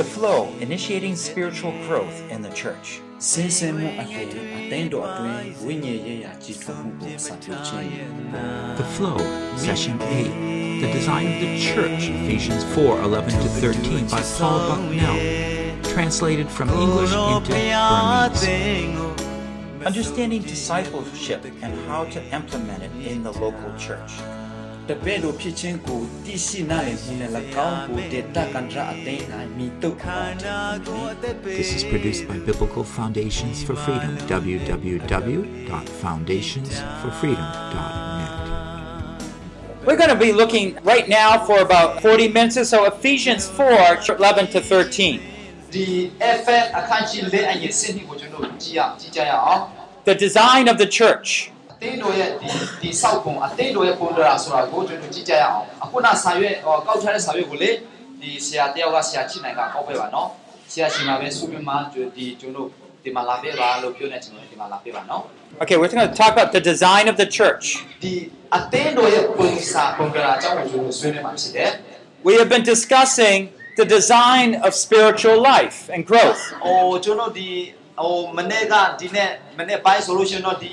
The flow, initiating spiritual growth in the church. ဆင်းဆင်းမှုအဖြစ်အသိတော်အတွင်းဝိညာဉ်ရေးရာကြည်ထွမှုကိုစတင်ခြင်း The flow, session 8. The design of the church, Ephesians 4 11 to 13, by Paul Bucknell. Translated from English into Burmese. Understanding discipleship and how to implement it in the local church. တပည့်တော်ဖြစ်ခြင်းကိုတည်ရှိနားလည်မှုနဲ့၎င်းကိုတေတကန်ထရာအသိ၌မိတုတ်အောင် This is produced by Biblical Foundations for Freedom, www.foundationsforfreedom.net. We're going to be looking right now for about 40 minutes or so, Ephesians 4 11 to 13. ဒီ FN အခန်းကြီး၄အငယ်7ကိုကျွန်တော်ကြည့်ရကြည့်ကြရအောင် The design of the church. အသိတော်ရဲ့ဒီဒီစောက်ပုံအသိတော်ရဲ့ပုံတော်ဆိုတာကိုကျွန်တော်ကြည့်ကြရအောင်အခုနစာရွက်ဟောကောက်ထားတဲ့စာရွက်ကိုလေဒီဆရာတယောက်ကဆရာချိနိုင်ကကောက်ပေးပါနော်ဆရာရှိမှာပဲစုပြီးမှဒီကျွန်တော်ဒီမှာလာပေးပါလို့ပြောနေကျွန်တော်ဒီမှာလာပေးပါနော် Okay, we're going to talk about the design of the church. ဒီအသိတော်ရဲ့ပုံစာပုံတော်အကြောင်းကိုကျွန်တော်ဆွေးနွေးမှာဖြစ်တယ် We have been discussing the design of spiritual life and growth. ။အိုကျွန်တော်ဒီဟိုမနေ့ကဒီနေ့မနေ့ပိုင်းဆိုလို့ရှိရင်တော့ဒီ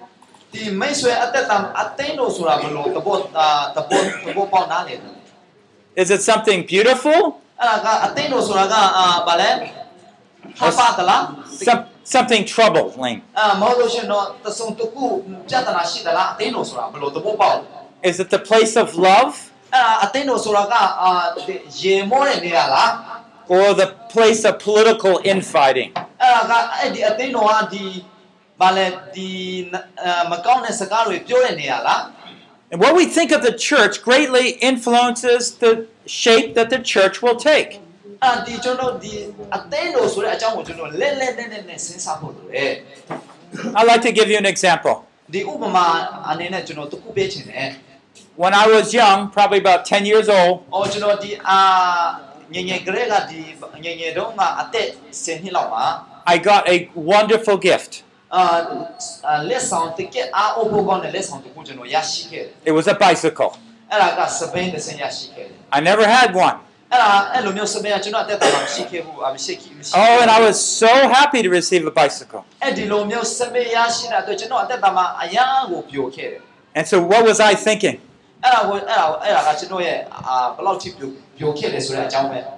ဒီမိတ်ဆွေအသက်တာအသိတော်ဆိုတာဘယ်လိုတဘောအာတဘောတဘောပေါက်နားလေတယ် Is it something beautiful? ။အဲ့ဒါကအသိတော်ဆိုတာကအာဗာလဲဟာပါတလား Some, something troubling? အာမဟုတ်လို့ရှရင်တော့တဆုံတစ်ခုပြဿနာရှိသလားအသိတော်ဆိုတာဘယ်လိုသဘောပေါက်လဲ Is it the place of love အဲ့ဒါအသိတော်ဆိုတာကအာရေမောတဲ့နေရာလား or the place of political infighting? အဲ့ဒါကအဲ့ဒီအသိတော်ကဒီ ဗာလဲဒီအာမကောင်းတဲ့စကားတွေပြောတဲ့နေရာလား And what we think of the church greatly influences the shape that the church will take. အဲ့ဒီကျွန်တော်ဒီအသိတော်ဆိုတဲ့အကြောင်းကိုကျွန်တော်လက်လက်နဲ့နဲ့နဲ့စဉ်းစားဖို့လိုတယ် I'd like to give you an example. ဒီဥပမာအနေနဲ့ကျွန်တော်တစ်ခုပေးချင်တယ် When I was young, probably about 10 years old, အော်ကျွန်တော်ဒီအာငယ်ငယ်ကလေးကဒီငယ်ငယ်တုန်းကအသက်10နှစ်လောက်ပါ I got a wonderful gift. It was a bicycle. I never had one. Oh, and I was so happy to receive a bicycle. And so, what was I thinking?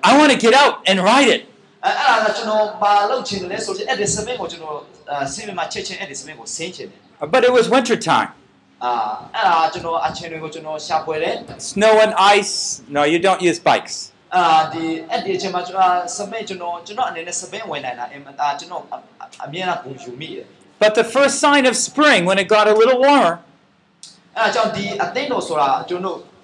I want to get out and ride it. အဲ့အဲ့ဒါကကျွန်တော်ဘာလုပ်ချင်တယ်လဲဆိုတော့အဲ့ဒီစပိန်ကိုကျွန်တော်ဆင်းမှာချက်ချင်းအဲ့ဒီစပိန်ကိုဆင်းချင်တယ် But it was winter time. အာအဲ့ဒါကျွန်တော်အချင်းတွေကိုကျွန်တော်ရှာဖွေတယ် Snow and ice. No, you don't use bikes. အာဒီအဲ့ဒီအချိန်မှာကျွန်တော်စပိန်ကျွန်တော်ကျွန်တော်အနေနဲ့စပိန်ဝင်နိုင်တာအင်မတာကျွန်တော်အမြဲတမ်းပုံယူမိတယ် But the first sign of spring, when it got a little warmer, အဲ့ဒါကြောင့်ဒီအသိတော်ဆိုတာကျွန်တော်အာဘာဘာကိုဆိုလို့ချင်းလဲဆိုတာကိုကျွန်တော်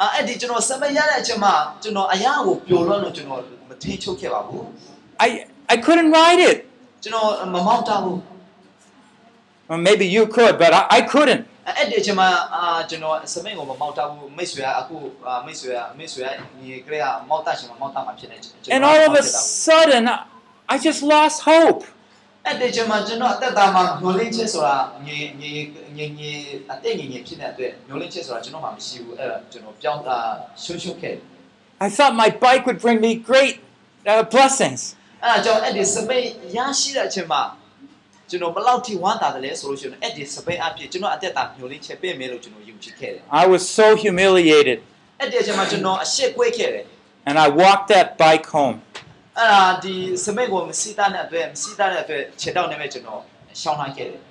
အဲ့ဒီကျွန်တော်စပိန်ရတဲ့အချိန်မှာကျွန်တော်အရာကိုပျော်လွန်းလို့ကျွန်တော်မထိချုပ်ခဲ့ပါဘူး I, I couldn't ride it. ကျွန်တော်မမောင်းတဘူး Well, maybe you could, but I, I couldn't. အဲ့ဒီအချိန်မှာအာကျွန်တော်စမိန်ကိုမမောက်တဘူးမိတ်ဆွေကအခုအာမိတ်ဆွေကမိတ်ဆွေကညီကလေးကမောက်တရှင်မမောက်တမှာဖြစ်နေကျွန်တော် And all of a sudden, I- I just lost hope. အဲ့ဒီအချိန်မှာကျွန်တော်အသက်တာမှာညှိုလင်းချက်ဆိုတာညီညီညီညီအသက်ညီညီဖြစ်တဲ့အတွက်ညှိုလင်းချက်ဆိုတာကျွန်တော်မှမရှိဘူးအဲ့ဒါကျွန်တော်ပြောင်းတာရှုံးရှုံးခဲ့ I thought my bike would bring me great uh, blessings. အဲ့ဒါကြောင့်အဲ့ဒီစပိန်ရရှိတဲ့အချိန်မှာကျွန်တော်ဘယ်လောက်ထိဝမ်းသာတယ်လဲဆိုလို့ရှိရင်အဲ့ဒီစပိန်အဖြစ်ကျွန်တော်အသက်တာညှိုလင်းချက်ပြင်မယ်လို့ကျွန်တော်ယုံကြည်ခဲ့တယ် I was so humiliated. အဲ့ဒီအချိန်မှာကျွန်တော်အရှက်ကွဲခဲ့တယ် And I walked that bike home. အဲ့ဒါဒီစမိတ်ကိုမစီးတာတဲ့အတွက်မစီးတာတဲ့အတွက်ခြေတောက်နေမဲ့ကျွန်တော် ရှောင်းနိုင်ခဲ့တယ်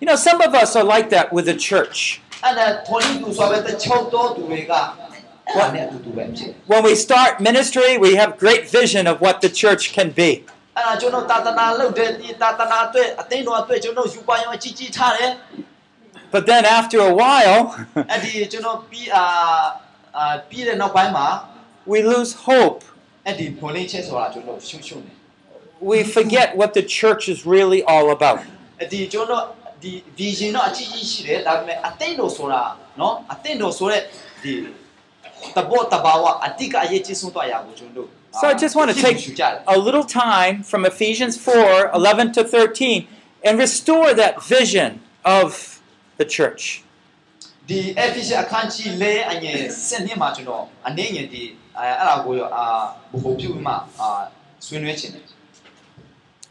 You know, some of us are like that with the church. အဲ့ဒါထော်နီတူဆိုပဲတချို့တော့သူတွေကအဲ့ဒါနဲ့အတူတူပဲဖြစ်တယ် When we start ministry, we have great vision of what the church can be. အဲ့ဒါကျွန်တော်တာသနာလုပ်တဲ့ဒီတာသနာအတွက်အသိတော်အတွက်ကျွန်တော်ယူပါရောအကြီးကြီးထားတယ် But then after a while, အဲ့ဒီကျွန်တော်ပြီးအာအာပြီးတဲ့နောက်ပိုင်းမှာ we lose hope. အဲ့ဒီဖွင့်လင်းချက်ဆိုတာကျွန်တော်ရှုံရှုံနေ We forget what the church is really all about. အဲ့ဒီကျွန်တော်ဒီ vision တော့အကြီးကြီးရှိတယ်ဒါပေမဲ့အသိတော်ဆိုတာနော်အသိတော်ဆိုတဲ့ဒီတဘောတဘာဝအတိကအရေးကြီးဆုံးတော့အရာကိုကျွန်တော် So I just want to take ရှုကြတယ် a little time from Ephesians 4 11 to 13 and restore that vision of the church. ဒီ efficient အခန်းကြီးလေးအငယ်စနစ်မှာကျွန်တော်အနေငယ်ဒီ အဲအဲ့ဒါကိုရောအာဘ ਹੁ ပြုပြီးမှအာဆွေးနွေးခြင်းတယ်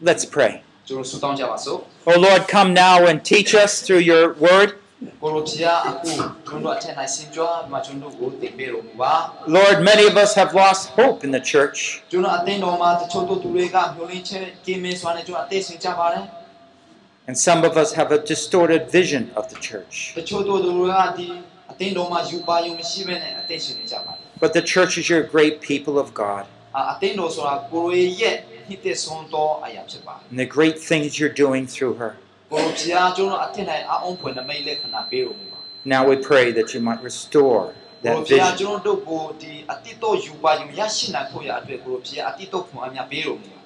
Let's pray. ကျွန်တော်ဆုတောင်းကြပါစို့ Oh Lord, come now and teach us through your word. ကိုလိုဖျားအခုကျွန်တော်အထက်နိုင်ဆင်ကြွားပြီးမှကျွန်တော်ကိုတင်ပေးတော်မူပါ Lord, many of us have lost hope in the church. ကျွန်တော်အသိတော်မှာတချို့တို့သူတွေကမျှော်လင့်ချက်ကင်းမင်းစွာနဲ့ကျွန်တော်အသေးစင်ကြပါတယ် And some of us have a distorted vision of the church. တချို့တို့သူတွေကဒီအသိတော်မှာယူပါယုံမရှိဘဲနဲ့အသေးရှင်နေကြပါတယ် But the church is your great people of God. အာအသိတော်ဆိုတာကိုလိုရဲ့ဟစ်တဲ့ဆုံးသောအရာဖြစ်ပါတယ် and the great things you're doing through her. ကိုလိုဖျားကျွန်တော်အထက်နိုင်အအောင်ဖွင့်နမိတ်လက္ခဏာပေးတော်မူပါ Now we pray that you might restore ကိုလို that ဖျား vision. ကျွန်တော်တို့ကိုဒီအတိတ်တော့ယူပါယုံရရှိနိုင်ဖို့ရအတွက်ကိုလိုဖျားအတိတ်တော့ခွန်အများပေးတော်မူပါ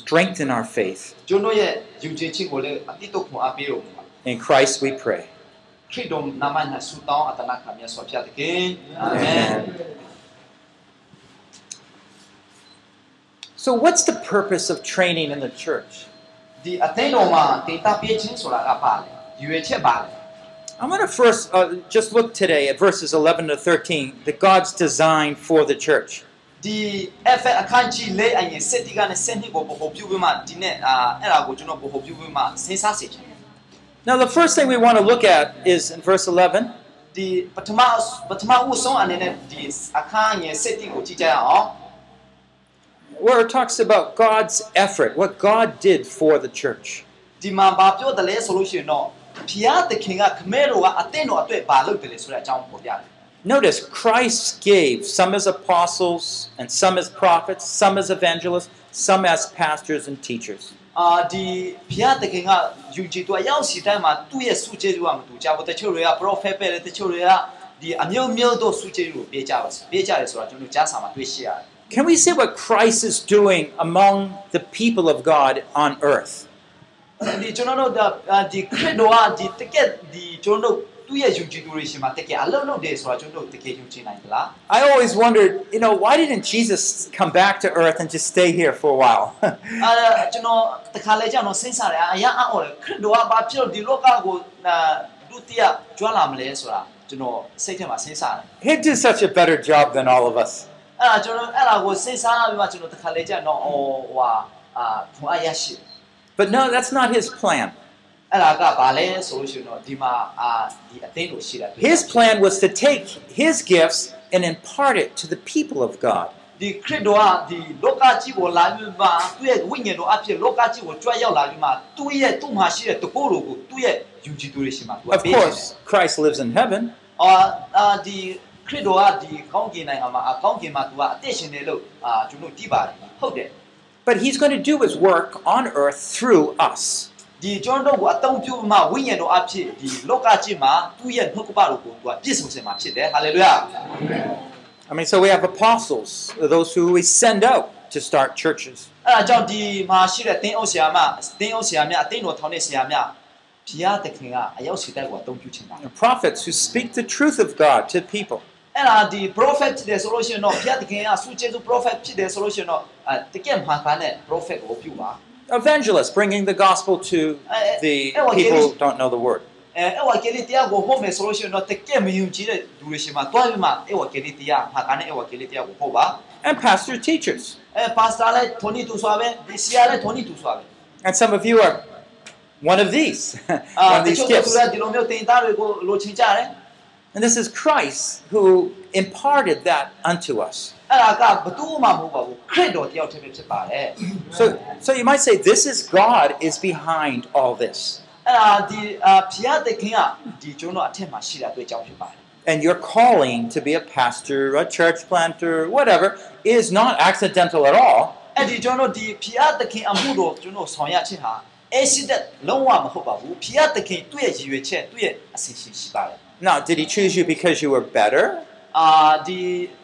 Strengthen our faith. ကျွန်တော်ရဲ့ယူခြင်းချင်းကိုလည်းအတိတ်တော့ခွန်အားပေးတော်မူပါ In Christ we pray. ခရစ်တော်နာမ၌ဆုတောင်းအတနာခံမြတ်စွာဘုရားသခင်အာမင် Amen. So what's the purpose of training in the church? I'm going to first uh, just look today at verses 11 to 13, the God's design for the church. Now, the first thing we want to look at is in verse 11. The where it talks about God's effort, what God did for the church. ဒီမှာဘာပြောတယ်လဲဆိုလို့ရှိရင်တော့ဘုရားသခင်ကခမဲတော်ကအသင်းတော်အတွက်ဘာလုပ်တယ်လဲဆိုတဲ့အကြောင်းပေါ်ပြတယ် Notice Christ gave some as apostles, and some as prophets, some as evangelists, some as pastors and teachers. အာဒီဘုရားသခင်ကယူကြည်သူအရောက်စီတိုင်းမှာသူ့ရဲ့စုကျေးဇူးကမတူကြဘူးတချို့တွေက prophet ပဲလေတချို့တွေကဒီအမျိုးမျိုးတို့စုကျေးဇူးကိုပေးကြပါပေးကြတယ်ဆိုတာကျွန်တော်ကြားစာမှာတွေ့ရှိရတယ် Can we see what Christ is doing among the people of God on earth? ဒီကျွန်တော်တို့ဒါဒီခရစ်တော်ကဒီတကက်ဒီကျွန်တော်တို့သူ့ရဲ့ယူကြည်သူတွေရှင်မှာတကယ်အလုံးလုံးတယ်ဆိုတာကျွန်တော်တို့တကယ်ယူကြည်နိုင်သလား I always wondered, you know, why didn't Jesus come back to earth and just stay here for a while? အဲကျွန်တော်တခါလေကြောင့်တော့စဉ်းစားတယ်အရာအော်တယ်ခရစ်တော်ကဘာဖြစ်လို့ဒီလောကကိုဒုတိယကျွမ်းလာမလဲဆိုတာကျွန်တော်စိတ်ထဲမှာစဉ်းစားတယ် he did such a better job than all of us. အဲ့ဒါကျွန်တော်အဲ့ဒါကိုစဉ်းစားပြီးမှကျွန်တော်တခါလေကြာတော့ဟိုဟွာအာဖွာရရှိ But no, that's not his plan. အဲ့ဒါကဘာလဲဆိုလို့ရှိရင်တော့ဒီမှာအာဒီအသိကိုရှိတာ His plan was to take his gifts and impart it to the people of God. ဒီခရစ်တော်ကဒီလောကကြီးကိုလာပြီးမှသူ့ရဲ့ဝိညာဉ်တော်အဖြစ်လောကကြီးကိုကြွရောက်လာပြီးမှသူ့ရဲ့သူ့မှာရှိတဲ့တကိုးတော်ကိုသူ့ရဲ့ယူကြည်သူတွေရှိမှာသူက Of ပေးတယ် course, Christ lives in heaven, အာအာဒီ ခရစ်တော်ကဒီကောင်းကင်နိုင်ငံမှာအကောင်းကင်မှာသူကအသက်ရှင်တယ်လို့အာကျွန်တော်သိပါတယ်ဟုတ်တယ် but he's going to do his work on earth through us. ဒီကျွန်တော်တို့ကိုအတုံးပြုမှဝိညာဉ်တော်အဖြစ်ဒီလောကကြီးမှာသူ့ရဲ့နှုတ်ကပတော်ကိုသူကပြည့်စုံစေမှာဖြစ်တယ်ဟာလေလုယာ I mean, so we have apostles, those who we send out to start churches. အဲ့ဒါကြောင့်ဒီမှာရှိတဲ့တင်းအုပ်ဆရာမတင်းအုပ်ဆရာများအသိတော်ထောင်တဲ့ဆရာများဘုရားသခင်ကအရောက်စီတိုက်ကိုအတုံးပြုခြင်းပါ And prophets who speak the truth of God to people. အဲ့ဒါဒီ prophet ဖြစ်တယ်ဆိုလို့ရှိရင်တော့ဘုရားသခင်ကဆုကျေးဇူး prophet ဖြစ်တယ်ဆိုလို့ရှိရင်တော့အဲတကယ်မှားခါနဲ့ prophet ကိုပြုပါ Evangelists bringing the gospel to the people who don't know the word. အဲအဲ့ဝါကလေးတရားကိုဟောမယ်ဆိုလို့ရှိရင်တော့တကယ်မယုံကြည်တဲ့လူတွေရှိမှတွားပြီးမှအဲ့ဝါကလေးတရားမှာခါနဲ့အဲ့ဝါကလေးတရားကိုဟောပါ And pastor teachers. အဲပါစတာလည်းထိုနီတူစွာပဲဒီဆရာလည်းထိုနီတူစွာပဲ And some of you are one of these, အာ one of တ these ချို့က gifts. And this is Christ who imparted that unto us. အဲ့ဒါကဘသူမှမဟုတ်ပါဘူးခရစ်တော်တယောက်တည်းပဲဖြစ်ပါတယ် So, so you might say, this is God is behind all this. အဲ့ဒါဒီအာဖျားသခင်ကဒီကျွန်တော်အထက်မှာရှိတာတွေ့ကြောင်းဖြစ်ပါတယ် And your calling to be a pastor, a church planter, whatever, is not accidental at all. အဲ့ဒီကျွန်တော်ဒီဖျားသခင်အမှုတော်ကျွန်တော်ဆောင်ရခြင်းဟာ accident လုံးဝမဟုတ်ပါဘူးဖျားသခင်သူ့ရဲ့ရည်ရွယ်ချက်သူ့ရဲ့အစီအစဉ်ရှိပါတယ် Now, did he choose you because you were better? အာဒီ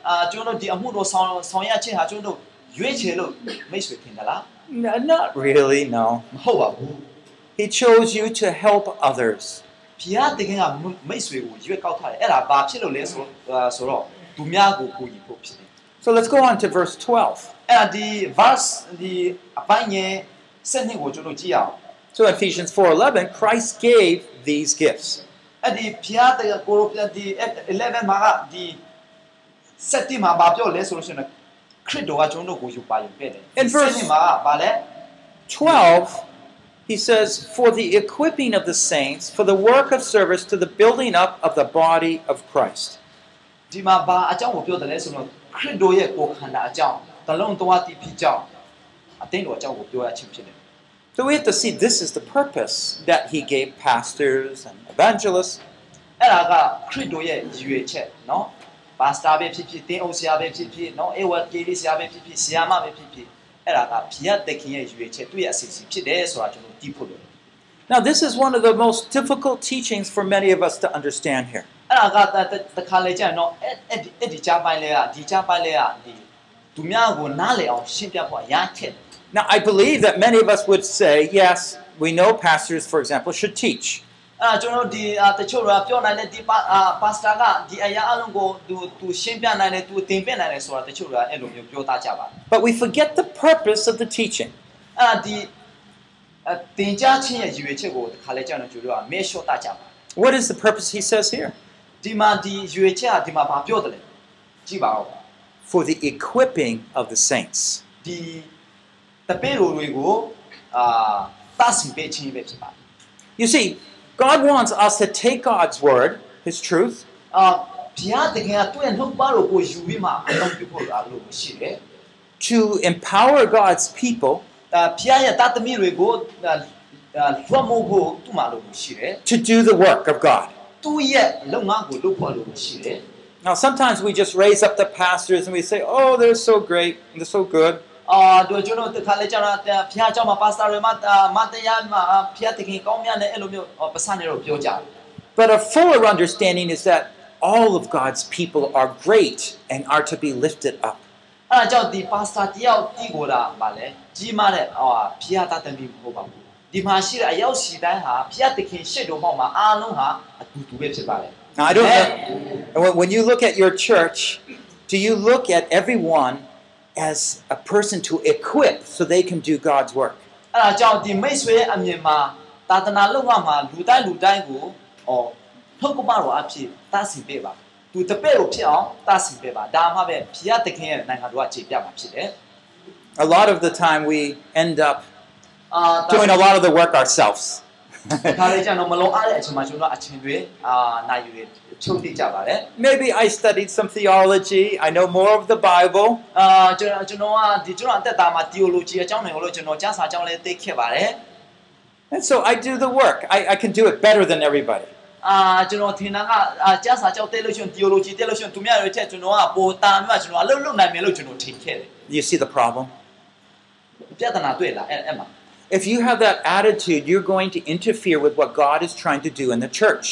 အာကျွန်တော်ဒီအမှုတော်ဆောင်ဆောင်ရခြင်းဟာကျွန်တော်ရွေးချယ်လို့မိတ်ဆွေထင်သလား No, not really, no. မဟုတ်ပါဘူး He chose you to help others. ဖျားသခင်ကမိတ်ဆွေကိုရွေးကောက်ထားတယ်အဲ့ဒါဘာဖြစ်လို့လဲဆိုအာဆိုတော့သူများကိုကိုကြီးဖို့ဖြစ်တယ် So let's go on to verse 12. အဲ့ဒါဒီ verse ဒီအပိုင်းငယ်စနစ်ကိုကျွန်တော်ကြည့်အောင် So in Ephesians 4:11, Christ gave these gifts. အဲ့ဒီဖျားတဲ့ကိုရိုပြန်ဒီ11မှာကဒီ7မှာဘာပြောလဲဆိုလို့ရှိရင်ခရစ်တော်ကကျွန်တော်တို့ကိုယူပါယူခဲ့တယ် In verse- 7မှာကဘာလဲ 12, he says, For the equipping of the saints, for the work of service to the building up of the body of Christ. ဒီမှာဘာအကြောင်းကိုပြောတယ်လဲဆိုတော့ခရစ်တော်ရဲ့ကိုယ်ခန္ဓာအကြောင်းတလုံးသွားတည်ဖြစ်ကြောင်းအသိတော်အကြောင်းကိုပြောရခြင်းဖြစ်တယ် So we have to see this is the purpose that he gave pastors and evangelists. အဲ့ဒါကခရစ်တော်ရဲ့ရည်ရွယ်ချက်เนาะပါစတာပဲဖြစ်ဖြစ်တင်းအုပ်ဆရာပဲဖြစ်ဖြစ်เนาะအေဝတ်ကေလေးဆရာပဲဖြစ်ဖြစ်ဆရာမပဲဖြစ်ဖြစ်အဲ့ဒါကဘုရားသခင်ရဲ့ရည်ရွယ်ချက်သူ့ရဲ့အစီအစဉ်ဖြစ်တယ်ဆိုတာကျွန်တော်သိဖို့လိုတယ် Now, this is one of the most difficult teachings for many of us to understand here. အဲ့ဒါကတခါလေကြာရင်တော့အဲ့အဲ့ဒီအဲ့ဒီကြားပိုင်းလဲကဒီကြားပိုင်းလဲကဒီသူများကိုနားလည်အောင်ရှင်းပြဖို့အရာခက်တယ် Now, I believe that many of us would say, yes, we know pastors, for example, should teach. အဲ့ဒါကျွန်တော်ဒီအာတချို့ကပြောနိုင်တယ်ဒီပါအာပါစတာကဒီအရာအလုံးကိုသူသူရှင်းပြနိုင်တယ်သူသင်ပြနိုင်တယ်ဆိုတာတချို့ကအဲ့လိုမျိုးပြောသားကြပါတယ် But we forget the purpose of the teaching. အဲ့ဒါဒီအတင်ကြားခြင်းရဲ့ရည်ရွယ်ချက်ကိုတခါလေကြာရင်ကျွန်တော်ကမဲလျှော့တကြပါ What is the purpose he says here? ဒီမှာဒီရွေချက်ကဒီမှာဘာပြောတယ်လဲကြည့်ပါဦး For the equipping of the saints. ဒီ တပည့်တော်တွေကိုအာတတ်စီပေးခြင်းပဲဖြစ်ပါတယ် You see, God wants us to take God's word, his truth, အာဘုရားတကယ်ကသူ့ရဲ့နှုတ်ပါတော်ကိုယူပြီးမှအလုံးပြဖို့လားလို့ရှိတယ် to empower God's people အာဘုရားရဲ့တသမီတွေကိုအာအာလွှတ်မို့ဖို့သူ့မှာလို့ရှိတယ် to do the work of God. သူ့ရဲ့လုပ်ငန်းကိုလုပ်ဖို့လို့ရှိတယ် Now, sometimes we just raise up the pastors and we say, oh, they're so great, they're so good. အာတို့ကျွန်တော်တခါလေကျတော့ဘုရားเจ้าမှာပါစတာတွေမှာမတရားမှာဘုရားတခင်ကောင်းမြတ်တဲ့အဲ့လိုမျိုးပစံနေတော့ပြောကြတယ် But a fuller understanding is that all of God's people are great and are to be lifted up. အဲ့ဒါကြောင့်ဒီပါစတာတယောက်တီးကိုတာဗာလဲကြီးမားတဲ့ဟောဖျားတတ်တယ်မဟုတ်ပါဘူးဒီမှာရှိတဲ့အယောက်စီတိုင်းဟာဖျားတခင်ရှစ်တော်မှာအားလုံးဟာအတူတူပဲဖြစ်ပါတယ် Now, I don't know. when- When you look at your church, do you look at everyone as a person to equip so they can do God's work? အဲ့ဒါကြောင့်ဒီမိတ်ဆွေရဲ့အမြင်မှာသာသနာလုပ်ငန်းမှာလူတိုင်းလူတိုင်းကိုဟောထုတ်ကမတော်အဖြစ်တတ်စီပေးပါသူတပည့်ကိုဖြစ်အောင်တတ်စီပေးပါဒါမှပဲဖျားတခင်ရဲ့နိုင်ငံတော်ကခြေပြမှာဖြစ်တယ် A lot of the time, we end up အာ doing a lot of the work ourselves. ခါလေးကျတော့မလုံးအားတဲ့အချိန်မှာကျွန်တော်အချိန်တွေအာနိုင်ယူတွေ ချုပ်တိကြပါတယ် Maybe I studied some theology, I know more of the Bible, အာကျွန်တော်ကျွန်တော်ကဒီကျွန်တော်အသက်တာမှာ theology အကြောင်းတွေကိုလို့ကျွန်တော်ကျမ်းစာအကြောင်းလေးသိခဲ့ပါတယ် and so I do the work. I, I can do it better than everybody. အာကျွန်တော်ထင်တာကအာကျမ်းစာကြောက်သိလို့ရှိရင် theology သိလို့ရှိရင်သူများတွေထက်ကျွန်တော်ကပိုတာမြတ်ကျွန်တော်အလုပ်လုပ်နိုင်မယ်လို့ကျွန်တော်ထင်ခဲ့တယ် You see the problem? ပြဿနာတွေ့လားအဲ့အဲ့မှာ If you have that attitude, you're going to interfere with what God is trying to do in the church.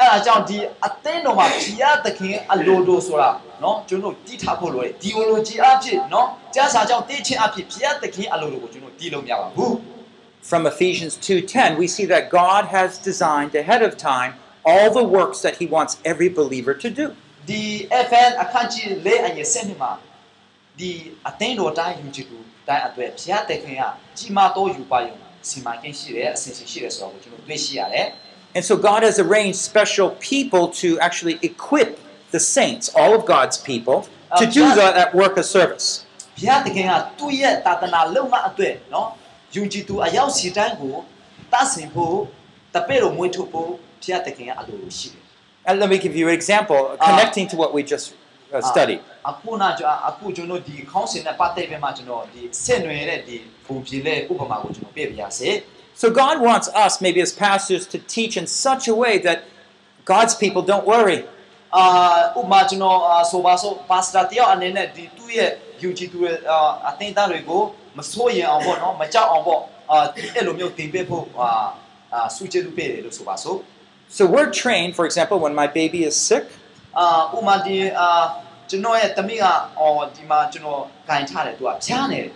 အဲ့ဒါကြောင့်ဒီအသင်းတော်မှာဘုရားသခင်အလိုတော်ဆိုတာနော်ကျွန်တော်တည်ထားဖို့လိုတယ်ဒီ theology အဖြစ်နော်ကြားစာကြောင့်တည်ခြင်းအဖြစ်ဘုရားသခင်အလိုတော်ကိုကျွန်တော်တည်လို့မရပါဘူး From Ephesians 2:10 we see that God has designed ahead of time all the works that he wants every believer to do ဒီ FN အခန်းကြီး၄အငယ်၁၂မှာဒီအသင်းတော်တိုင်းယူကြည့်သူတိုင်းအတွက်ဘုရားသခင်ကကြီးမားသောယူပါယုံစီမံကိန်းရှိတယ်အစဉ်ရှိတယ်ဆိုတာကိုကျွန်တော်တွေ့ရှိရတယ်။ And so God has arranged special people to actually equip the saints, all of God's people, to do that, that work of service. ဘုရားတခင်ကသူ့ရဲ့တာသနာလုံငါအတွက်နော်ယူကြည်သူအယောက်စီတိုင်းကိုတတ်ဆင်ဖို့တပည့်တော်မွေးထုတ်ဖို့ဘုရားတခင်ကအလိုလိုရှိတယ် And let me give you an example Ah. connecting to what we just uh, studied. အခုနကျွန်တော်အခုကျွန်တော်ဒီခေါင်းစဉ်နဲ့ပတ်သက်ပြီးမှကျွန်တော်ဒီဆင့်နွယ်တဲ့ဒီပုံပြတဲ့ဥပမာကိုကျွန်တော်ပြပြရစေ So God wants us, maybe as pastors, to teach in such a way that God's people don't worry. အာဥပမာကျွန်တော်အာဆိုပါဆိုပါစတာတယောက်အနေနဲ့ဒီသူ့ရဲ့ယူကြည်သူရဲ့အာအသင်းသားတွေကိုမစိုးရင်အောင်ပေါ့နော်မကြောက်အောင်ပေါ့အာအဲ့လိုမျိုးတင်ပေးဖို့အာအာစူချေလူပေးတယ်လို့ဆိုပါဆို So we're trained, for example, when my baby is sick, အာဥပမာဒီအာကျွန်တော်ရဲ့တမိကအော်ဒီမှာကျွန်တော်ဂိုင်ထားတယ်သူကဖြားနေတယ်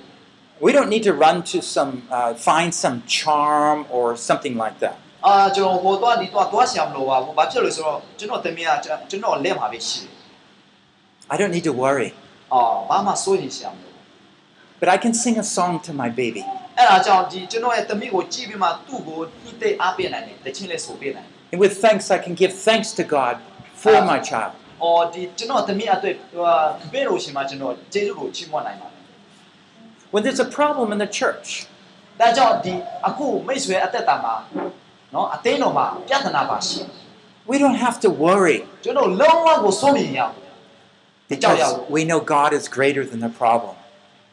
we don't need to run to some, uh, find some charm or something like that. အာကျွန်တော်ဟိုတော့ဒီတော့သွားဆရာမလို့ပါဘူးဘာဖြစ်လို့လဲဆိုတော့ကျွန်တော်တမီးကကျွန်တော်လက်မှာပဲရှိတယ် I don't need to worry. အော်ဘာမှစိုးရင်ဆရာမလို့ But I can sing a song to my baby. အဲ့ဒါကြောင့်ဒီကျွန်တော်ရဲ့တမီးကိုကြည့်ပြီးမှသူ့ကိုညှိတဲ့အားပေးနိုင်တယ်တချင်းလေးဆိုပေးနိုင်တယ် And with thanks, I can give thanks to God for my child. အော်ဒီကျွန်တော်တမီးအတွက်ဟိုဘယ်လိုရှင်မှကျွန်တော်ကျေးဇူးကိုချီးမွမ်းနိုင်ပါတယ် When there's a problem in the church, ဒါကြောင့်ဒီအခုမိတ်ဆွေအသက်တာမှာနော်အသိတော်မှာပြဿนาပါရှိ we don't have to worry ကျွန်တော်လုံးဝကိုစိုးမြင်ရအောင် because we know God is greater than the problem.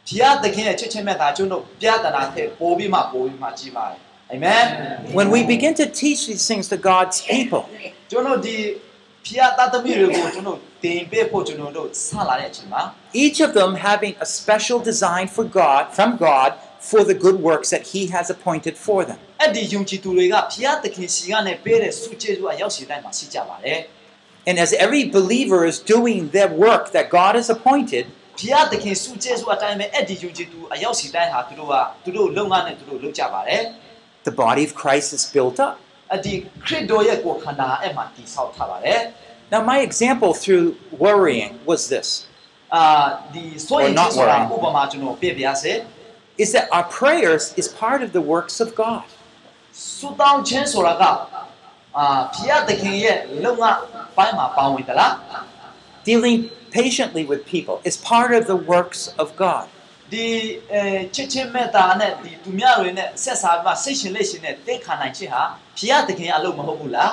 ဘုရားသခင်ရဲ့ချစ်ချင်းမြတ်တာကျွန်တော်ပြဿနာထက်ပိုပြီးမှပိုပြီးမှကြီးပါတယ်အာမင် When we begin to teach these things to God's people, ကျွန်တော်ဒီဖျားသားသမီးတွေကိုကျွန်တော် တင်ပေးဖို့ကျွန်တော်တို့ဆလာတဲ့အချိန်မှာ each of them having a special design for God, from God, for the good works that He has appointed for them. အဲ့ဒီယုံကြည်သူတွေကဖျားသခင်စီကနေပေးတဲ့စုကျေးဇူးအရောက်စီတိုင်းမှာရှိကြပါတယ် And as every believer is doing their work that God has appointed, ဖျားသခင်စုကျေးဇူးအတိုင်းပဲအဲ့ဒီယုံကြည်သူအရောက်စီတိုင်းဟာသူတို့ကသူတို့လုံငန်းနဲ့သူတို့လုပ်ကြပါတယ် the body of Christ is built up. အဲ့ဒီခရစ်တော်ရဲ့ကိုယ်ခန္ဓာအဲ့မှာတည်ဆောက်ထားပါတယ် Now, my example through worrying was this အာဒီဆိုရင် Or not ဆိုတာ worrying. ဥပမာကျွန်တော်ပြပြစေ is that our prayers is part of the works of God. ဆူတောင်းခြင်းဆိုတာကအာဖျားသခင်ရဲ့လုံငန်းပိုင်းမှာပါဝင်သလား Dealing patiently with people is part of the works of God. ဒီအဲချစ်ချင်းမေတ္တာနဲ့ဒီသူများတွေနဲ့ဆက်ဆံပြီးမှစိတ်ရှင်လက်ရှင်နဲ့သိခံနိုင်ခြင်းဟာဖျားသခင်အလုပ်မဟုတ်ဘူးလား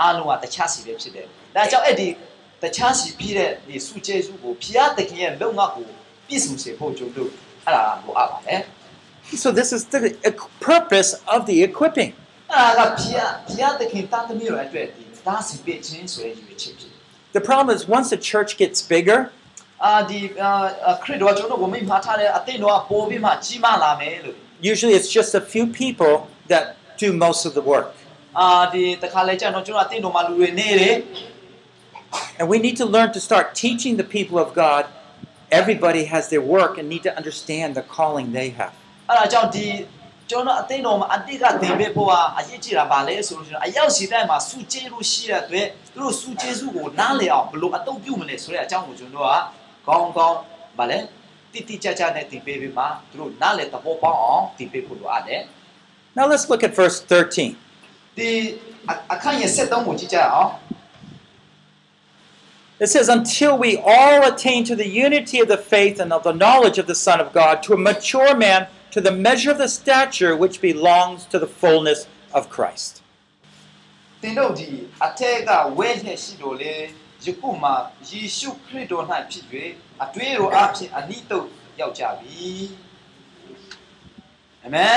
အားလုံးကတခြားစီပဲဖြစ်တယ်။ဒါကြောင့်အဲ့ဒီတခြားစီပြီးတဲ့ဒီစုကျေးဇူးကိုဖျားသခင်ရဲ့လုံငါကိုပြည့်စုံစေဖို့ကျွန်တော်တို့အဲ့ဒါလိုအပ်ပါတယ် So, this is the equ- purpose of the equipping. ။အဲ့ဒါကဖျားဖျားသခင်တန်သမီးတို့အတွက်ဒီတားစီပေးခြင်းဆိုတဲ့ရည်ရွယ်ချက်ဖြစ်တယ် The problem is, once the church gets bigger, ။အာဒီအာခရစ်တော်ကျွန်တော်ကိုမိမှာထားတဲ့အသင်းတော်ကပိုပြီးမှကြီးမားလာမယ်လို့ usually it's just a few people that do most of the work. အာဒီတခါလေကျတော့ကျွန်တော်အသင်းတော်မှာလူတွေနေတယ် And we need to learn to start teaching the people of God. Everybody has their work and need to understand the calling they have. အဲ့ဒါကြောင့်ဒီကျွန်တော်အသိတော်မှာအတိတ်ကသင်ပေးဖို့ကအရေးကြီးတာပါလေဆိုလို့ရှိရင်အရောက်စီတိုင်းမှာစုကျေးလို့ရှိတဲ့အတွက်သူတို့စုကျေးစုကိုနားလည်အောင်ဘယ်လိုအတုံးပြုမလဲဆိုတဲ့အကြောင်းကိုကျွန်တော်ကကောင်းကောင်းဗာလေတိတိကျကျနဲ့သင်ပေးပြီးမှသူတို့နားလည်သဘောပေါက်အောင်သင်ပေးဖို့လိုအပ်တယ် Now let's look at verse 13. ဒီအခန်းရဲ့73ကိုကြည့်ကြအောင် It says, Until we all attain to the unity of the faith and of the knowledge of the Son of God, to a mature man, to the measure of the stature which belongs to the fullness of Christ. သင်တို့ဒီအထက်ကဝဲလျက်ရှိတော်လေယခုမှယေရှုခရစ်တော်၌ဖြစ်၍အတွေ့တော်အဖြစ်အနိတုတ်ရောက်ကြပြီအာမင်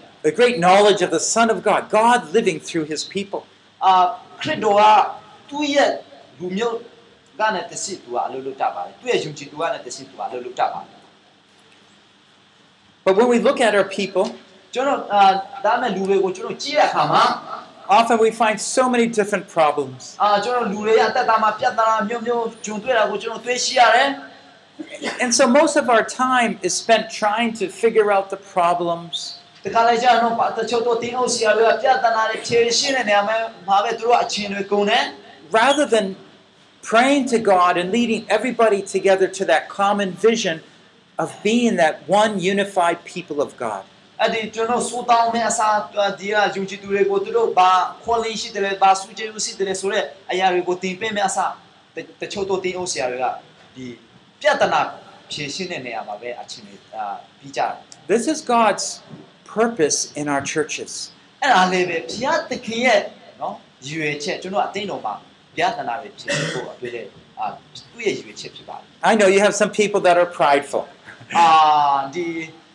The great knowledge of the Son of God, God living through his people. Uh, but when we look at our people, often we find so many different problems. And so most of our time is spent trying to figure out the problems. တခါလေကြာတော့တချို့တော့တင်းအောင်ဆရာတွေကပြဿနာတွေဖြေရှင်းတဲ့နေရာမှာမှာပဲသူတို့အချင်းတွေကုန်တယ် rather than praying to God and leading everybody together to that common vision of being that one unified people of God. အဲ့ဒီကျွန်တော်စူတောင်းမဲ့အစားဒီကယုံကြည်သူတွေကိုသူတို့ဘာခေါ်လင်းရှိတယ်လဲဘာစူကျေရှိတယ်လဲဆိုတော့အရာတွေကိုတင်ပေးမဲ့အစားတချို့တော့တင်းအောင်ဆရာတွေကဒီပြဿနာဖြေရှင်းတဲ့နေရာမှာပဲအချင်းတွေအာပြီးကြတယ် This is God's purpose in our churches. အဲ့ဒါလေးပဲဘုရားသခင်ရဲ့နော်ရည်ရွယ်ချက်ကျွန်တော်အသိတော်မှာပြဿနာတွေဖြေရှင်းဖို့အတွေ့တဲ့အာသူ့ရဲ့ရည်ရွယ်ချက်ဖြစ်ပါတယ် I know you have some people that are prideful. အာဒီ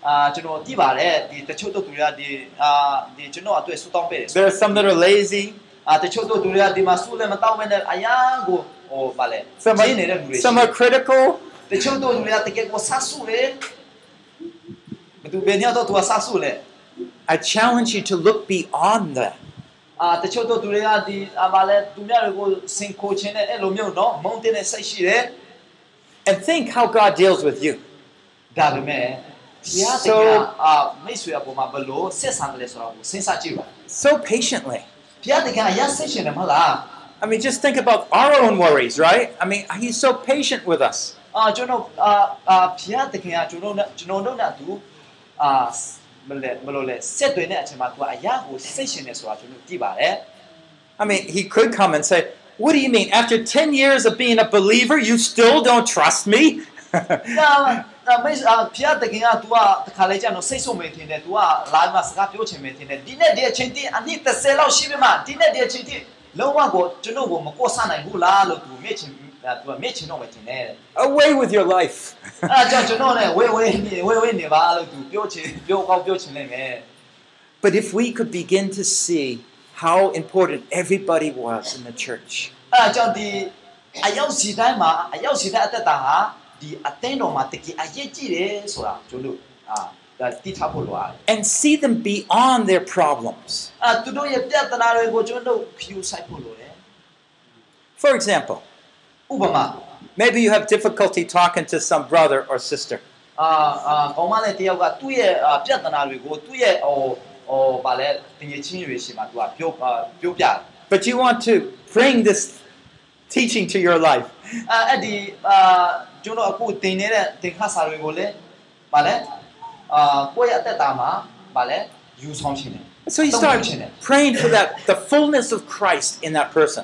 အာကျွန်တော်သိပါတယ်ဒီတချို့တို့သူတွေကဒီအာဒီကျွန်တော်အတွက်ဆူတောင်းပေးတယ် There are some that are lazy. အာတချို့တို့သူတွေကဒီမှာဆူလည်းမတောင်းမဲနဲ့အရာကိုဟိုဗာလဲ Some ကျင်းနေတဲ့လူတွေ are, some are critical. တချို့တို့သူတွေကတကယ်ကိုဆဆူလေဘယ်သူဘယ်ညတော့သူကဆဆူလေ I challenge you to look beyond that. အာတချို့တို့သူတွေကဒီအာဗာလဲသူများတွေကိုစင်ခိုခြင်းနဲ့အဲ့လိုမျိုးနော်မုန်းတဲ့စိတ်ရှိတယ် And think how God deals with you. ဒါပေမဲ့ဘုရားတက So- ယ်အာမိတ်ဆွေအပေါ်မှာဘယ်လိုဆက်ဆံတယ်လဲဆိုတော့ကိုစဉ်းစားကြည့်ပါ So patiently. ဘုရားတကယ်အရာစိတ်ရှင်တယ်မဟုတ်လား I mean, just think about our own worries, right? I mean, He's so patient with us. အာကျွန်တော်အာအာဘုရားတခင်ကကျွန်တော်နဲ့ကျွန်တော်တို့နဲ့အတူ အာမလဲမလို့လဲဆက်သွင်းတဲ့အချိန်မှာသူကအရာကိုစိတ်ရှင်နေဆိုတာကျွန်တော်ကြည့်ပါတယ် I mean, He could come and say, What do you mean? After 10 years of being a believer, you still don't trust me? ဒါဒါမိတ်အာဘုရားတခင်က तू ကတခါလေကြာတော့စိတ်ဆုံးမထင်တယ် तू ကလာမှာစကားပြောချင်မထင်တယ်ဒီနေ့ဒီအချိန်တိအနည်း30လောက်ရှိပြီမှဒီနေ့ဒီအချိန်တိလုံးဝကိုကျွန်တော်ကိုမကောဆနိုင်ဘူးလားလို့ तू မြင့်ချင် तू ကမြင့်ချင်တော့မထင်နဲ့ Away with your life. but if we could begin to see how important everybody was in the church. And see them beyond their problems. For example, ဥပမာ maybe you have difficulty talking to some brother or sister. အာအာကောင်းမလေးတယောက်ကသူ့ရဲ့အာပြဿနာတွေကိုသူ့ရဲ့ဟိုဟိုဗာလဲတင်ရချင်းတွေရှိမှသူကပြောအာပြောပြတယ် But you want to bring this teaching to your life. အဲအဲ့ဒီအာကျွန်တော်အခုတင်နေတဲ့တင်ခါစာတွေကိုလည်းဗာလဲအာကိုယ့်ရဲ့အသက်တာမှာဗာလဲယူဆောင်ခြင်းတယ် So you start praying for that, the fullness of Christ in that person.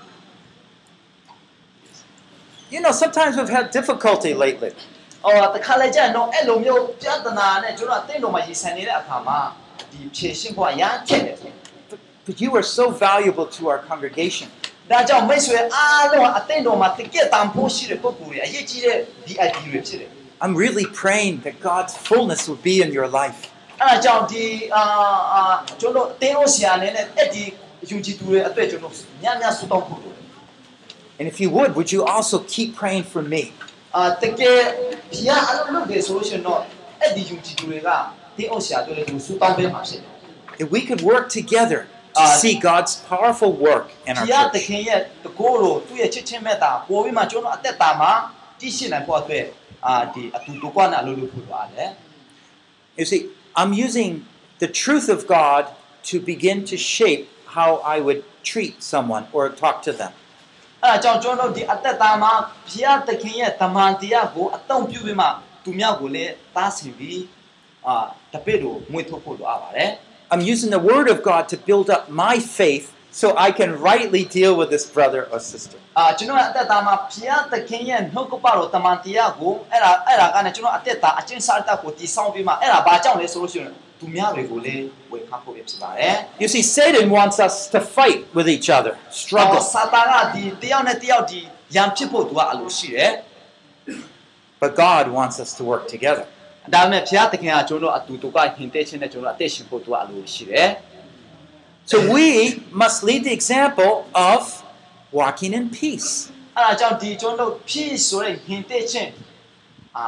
You know, sometimes we've had difficulty lately. အော်တခါလေကြာတော့အဲ့လိုမျိုးပြဿနာနဲ့ကျွန်တော်အသိတော်မှာရည်ဆန်နေတဲ့အခါမှာဒီဖြည့်ရှင်းဖို့အရန်ချက်တယ် But, but you are so valuable to our congregation. ဒါကြောင့်မိတ်ဆွေအားလုံးအသိတော်မှာတကယ်တန်ဖိုးရှိတဲ့ပုဂ္ဂိုလ်တွေအရေးကြီးတဲ့ VIP တွေဖြစ်တယ် I'm really praying that God's fullness will be in your life. အဲ့ဒါကြောင့်ဒီအာအာကျွန်တော်တင်းလို့ဆရာနဲ့အဲ့ဒီယူကြည်သူတွေအတွက်ကျွန်တော်ညံ့ညံ့ဆူတောင်းဖို့လိုတယ် and if you would, would you also keep praying for me? If we could work together to uh, see God's powerful work in our church. You see, I'm using the truth of God to begin to shape how I would treat someone or talk to them. အဲအကြောင်းကျွန်တော်ဒီအသက်တာမှာဘုရားသခင်ရဲ့တမန်တရားကိုအသုံးပြုပြီးမှသူများကိုလည်းတားဆင်ပြီးအာတပည့်တို့ငွေထုတ်ဖို့လိုအပ်ပါတယ် I'm using the Word of God to build up my faith so I can rightly deal with this brother or sister. အာကျွန်တော်ရဲ့အသက်တာမှာဘုရားသခင်ရဲ့နှုတ်ကပတော်တမန်တရားကိုအဲ့ဒါအဲ့ဒါကလည်းကျွန်တော်အသက်တာအကျင့်စာတက်ကိုတည်ဆောက်ပြီးမှအဲ့ဒါဘာကြောင့်လဲဆိုလို့ရှိရင် သူများတွေကိုလည်းဝေခါဖို့ဖြစ်ပါတယ် You see, Satan wants us to fight with each other, အော် struggle. စာတာကဒီတယောက်နဲ့တယောက်ဒီရန်ဖြစ်ဖို့သူကအလိုရှိတယ် But God wants us to work together. ဒါပေမဲ့ဘုရားသခင်ကကျွန်တော်အတူတူကဟင်တဲ့ချင်းနဲ့ကျွန်တော်အသက်ရှင်ဖို့သူကအလိုရှိတယ် So we must lead the example of walking in peace. အဲ့ဒါကြောင့်ဒီကျွန်တော်ဖြည့်ဆိုတဲ့ဟင်တဲ့ချင်းအာ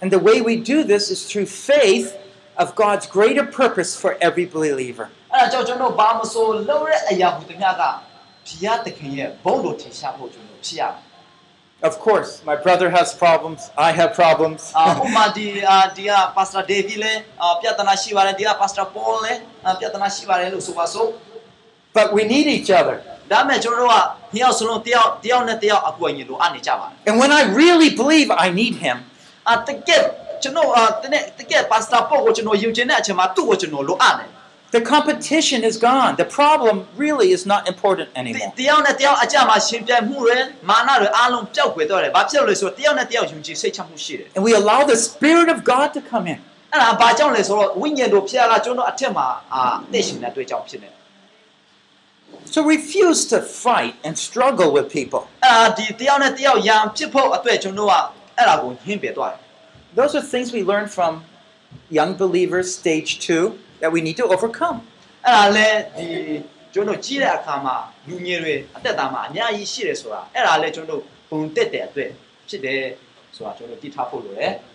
and the way we do this is through faith of God's greater purpose for every believer. Of course, my brother has problems, I have problems. but we need each other. ဒါပေမဲ့ကျွန်တော်တို့ကနှစ်ယောက်စလုံးတယောက်တယောက်နဲ့တယောက်အကူအညီလိုအပ်နေကြပါတယ် And when I really believe I need him, အာတကယ်ကျွန်တော်အာတကယ်တကယ်ပါစတာပေါကိုကျွန်တော်ယူချင်တဲ့အချိန်မှာသူ့ကိုကျွန်တော်လိုအပ်တယ် the competition is gone. The problem really is not important တ anymore. တယောက်နဲ့တယောက်အကြမှာရှင်ပြိုင်မှုတွေမာနတွေအားလုံးပျောက်ကွယ်သွားတယ်။ဘာဖြစ်လို့လဲဆိုတော့တယောက်နဲ့တယောက်ယုံကြည်စိတ်ချမှုရှိတယ် And we allow the Spirit of God to come in. ။အဲ့ဒါဘာကြောင့်လဲဆိုတော့ဝိညာဉ်တော်ဖျားကကျွန်တော်အထက်မှာအာအသက်ရှင်တဲ့အတွက်ကြောင့်ဖြစ်နေတယ် So refuse to fight and struggle with people. ။အဲ့ဒါဒီတယောက်နဲ့တယောက်ရန်ဖြစ်ဖို့အတွက်ကျွန်တော်ကအဲ့ဒါကိုဟင်းပြသွားတယ် Those are things we learn from young believers, stage two, that we need to overcome. ။အဲ့ဒါလည်းဒီကျွန်တော်ကြီးတဲ့အခါမှာလူငယ်တွေအသက်တာမှာအများကြီးရှိတယ်ဆိုတာအဲ့ဒါလည်းကျွန်တော်ပုံတက်တဲ့အတွက်ဖြစ်တယ်ဆိုတာကျွန်တော်သိထားဖို့လိုတယ်။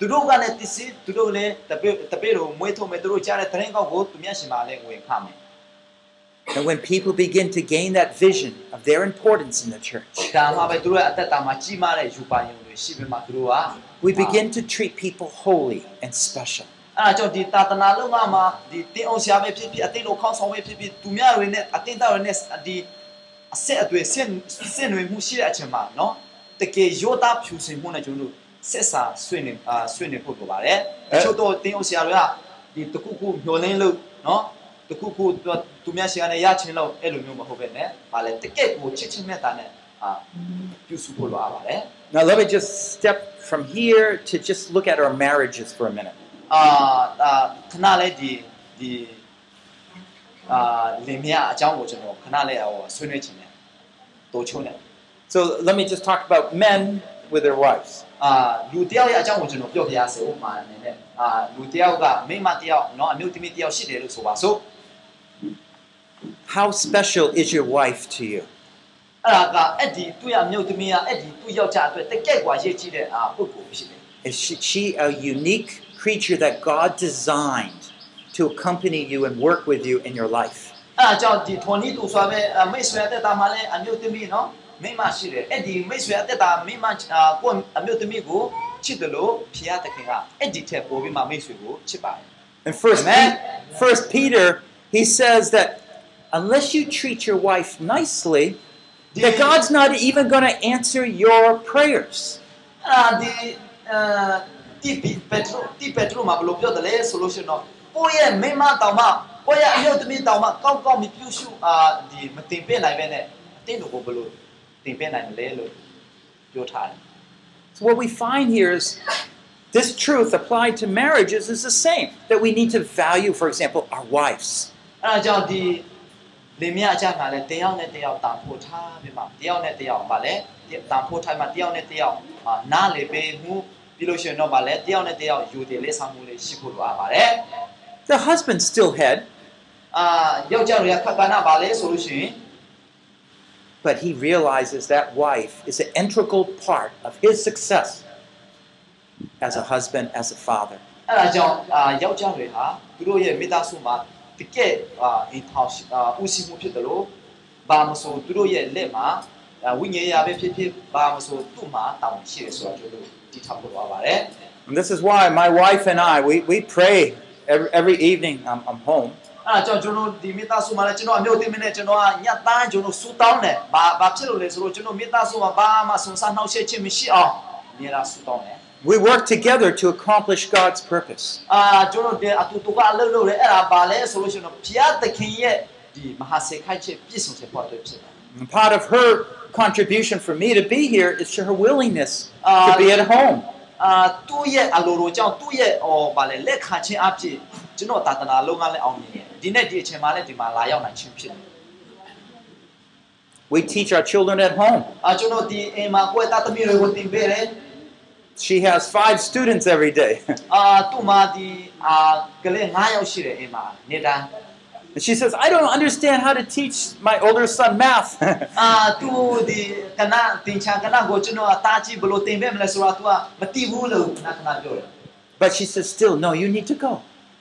သူတို့ကလည်းတစ္ဆေသူတို့လည်းတပိတပိတို့မွေးထုတ်မယ်သူတို့ကြားတဲ့သတင်းကောက်ကိုသူများရှင်မှာလည်းဝင်ခမယ် And when people begin to gain that vision of their importance in the church, we begin to treat people holy and special. အဲ့တော့ဒီတာသနာလုံးကမှာဒီတင်းအောင်ဆရာပဲဖြစ်ဖြစ်အတင်းလို့ခေါင်းဆောင်ပဲဖြစ်ဖြစ်သူများတွေနဲ့အတင်းသားတွေနဲ့ဒီအဆက်အသွယ်ဆင့်ဆင့်တွင်မှုရှိတဲ့အချိန်မှာနော်တကယ်ရောသားဖြူစင်မှုနဲ့ကျွန်တော်တို့ now let me just step from here to just look at our marriages for a minute. So let me just talk about men with their wives. How special is your wife to you? Is she, a unique creature that God designed to accompany you and work with you in your life? မိန်းမရှိတယ်အဲ့ဒီမိတ်ဆွေအသက်တာမိန်းမအာကိုယ့်အမျိုးသမီးကိုချစ်တယ်လို့ဖျားတခင်ကအဲ့ဒီထက်ပိုပြီးမှမိတ်ဆွေကိုချစ်ပါတယ် In First, Amen. Pe- First Peter, he says that unless you treat your wife nicely, that God's not even going to answer your prayers. အာဒီအာတီပီပက်ထရိုတီပက်ထရိုမှာဘယ်လိုပြောတယ်လဲဆိုလို့ရှိရင်တော့ကိုယ့်ရဲ့မိန်းမတောင်မှကိုယ့်ရဲ့အမျိုးသမီးတောင်မှကောက်ကောက်မပြုစုအာဒီမတင်ပြနိုင်ပဲနဲ့အတင်းတို့ကိုဘယ်လို တင်ပြနိုင်မလဲလို့ပြောထားတယ် So what we find here is this truth applied to marriages is the same. That we need to value, for example, our wives. အဲဒါကြောင့်ဒီလင်မြအကြကလည်းတယောက်နဲ့တယောက်တာဖို့ထားပြီးမှတယောက်နဲ့တယောက်ဗာလဲတာဖို့ထားမှတယောက်နဲ့တယောက်အာနားလေပေးမှုပြီးလို့ရှိရင်တော့ဗာလဲတယောက်နဲ့တယောက်ယူတယ်လေးဆောင်မှုလေးရှိဖို့လိုအပ်ပါတယ် The husband's still head, အာယောက်ျားတွေကခက်ကနာဗာလဲဆိုလို့ရှိရင် but he realizes that wife is an integral part of his success as a husband, as a father. အဲ့ဒါကြောင့်အာယောက်ျားတွေဟာသူတို့ရဲ့မိသားစုမှာ တကယ်အာအင်ထောင်အာဦးစီးမှုဖြစ်တယ်လို့ဘာမဆိုသူတို့ရဲ့လက်မှာအာဝိညာဉ်ရာပဲဖြစ်ဖြစ်ဘာမဆိုသူ့မှာတောင်းရှိတယ်ဆိုတော့ကျွန်တော်တို့တည်ထောင်ဖို့ပါပါတယ် And this is why my wife and I, we, we pray every, every evening I'm, I'm home. အဲ့ဒါကြောင့်ကျွန်တော်ဒီမိသားစုမှာလည်းကျွန်တော်အမျိုးသမီးနဲ့ကျွန်တော်ကညတိုင်းကျွန်တော်ဆူတောင်းတယ်ဘာဘာဖြစ်လို့လဲဆိုတော့ကျွန်တော်မိသားစုမှာဘာမှစုံစမ်းနှောက်ယှက်ခြင်းမရှိအောင်အများအားဆူတောင်းတယ် We work together to accomplish God's purpose. အာကျွန်တော်ဒီအတူတူကအလုပ်လုပ်တယ်အဲ့ဒါဘာလဲဆိုလို့ရှိရင်တော့ဘုရားသခင်ရဲ့ဒီမဟာစေခိုက်ချက်ပြည့်စုံစေဖို့အတွက်ဖြစ်တယ် And part of her contribution for me to be here is to her willingness to Uh, be at home. အာသူ့ရဲ့အလိုလိုကြောင့်သူ့ရဲ့ဟောဗာလဲလက်ခံခြင်းအဖြစ် ကျွန်တော်သာသနာလုပ်ငန်းလည်းအောင်မြင်တယ်ဒီနေ့ဒီအချိန်မှာလည်းဒီမှာလာရောက်နိုင်ခြင်းဖြစ်တယ် We teach our children at home. အာကျွန်တော်ဒီအိမ်မှာကိုယ့်သားသမီးတွေကိုသင်ပေးတယ် She has five students every day. အာသူ့မှာဒီအာကလေး9ယောက်ရှိတယ်အိမ်မှာနေတိုင်း And she says, I don't understand how to teach my older son math. အာသူဒီကနတင်ချာကနကိုကျွန်တော်အသားကြီးဘယ်လိုတင်ပေးမလဲဆိုတာ तू ကမသိဘူးလို့ခဏခဏပြောတယ် but she says, still, no, you need to go.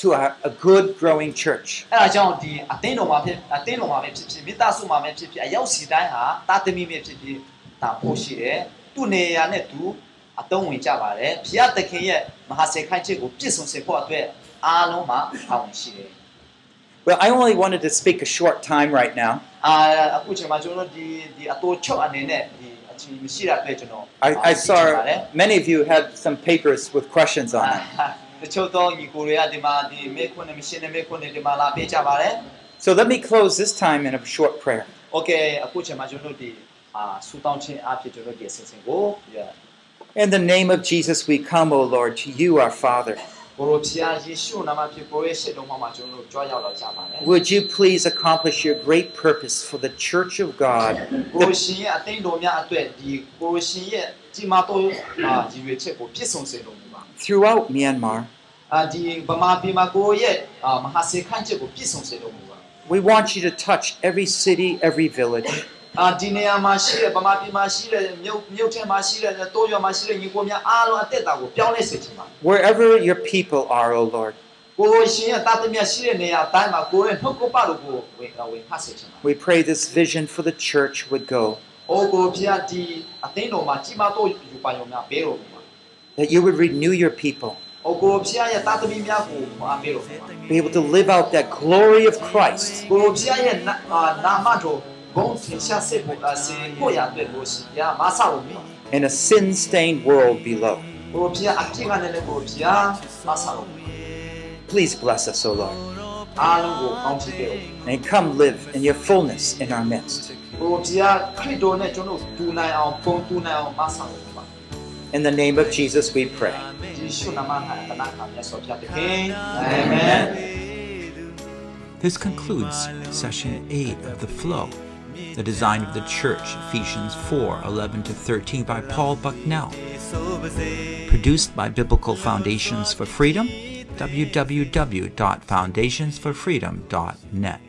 to a, a good growing church. အဲ့ဒါကြောင့်ဒီအသင်းတော်မှာဖြစ်အသင်းတော်မှာပဲဖြစ်ဖြစ်မိသားစုမှာပဲဖြစ်ဖြစ်အရောက်စီတိုင်းဟာတာသမီပဲဖြစ်ဖြစ်တာဖို့ရှိတယ်သူ့နေရာနဲ့သူအတုံးဝင်ကြပါတယ်ဘုရားသခင်ရဲ့မဟာစေခိုင်းချက်ကိုပြည့်စုံစေဖို့အတွက်အားလုံးမှာတာဝန်ရှိတယ် Well, I only wanted to speak a short time right now. အာအခုချိန်မှာကျွန်တော်တို့ဒီဒီအတူချုပ်အနေနဲ့ဒီအချိန်မရှိတာအတွက်ကျွန်တော် I, I သိချင်ပါတ saw ယ် many of you had some papers with questions on it. တချို့တော့ညီကိုတွေကဒီမှာဒီမေခွန်းနဲ့မရှင်းတဲ့မေခွန်းတွေဒီမှာလာပေးကြပါတယ် So let me close this time in a short prayer. ။ Okay အခုချိန်မှာကျွန်တော်တို့ဒီအာဆူတောင်းခြင်းအဖြစ်ကျွန်တော်တို့ဒီအစီအစဉ်ကို In the name of Jesus, we come, O Lord, to you, our Father. ကိုရိုဖျားယေရှုနာမဖြစ်ကိုရဲ့ရှစ်တော်မှာကျွန်တော်တို့ကြွားရောက်လာကြပါတယ်။ Would you please accomplish your great purpose for the Church of God, ကို throughout Myanmar. We want you to touch every city, every village. Wherever your people are, O Lord. We pray this vision for the church would go. That you would renew your people. Be able to live out that glory of Christ. In a sin stained world below. Please bless us, O Lord. And come live in your fullness in our midst. In the name of Jesus, we pray. Amen. This concludes session 8 of The Flow, the design of the church, Ephesians 4 11 to 13, by Paul Bucknell. Produced by Biblical Foundations for Freedom, www.foundationsforfreedom.net.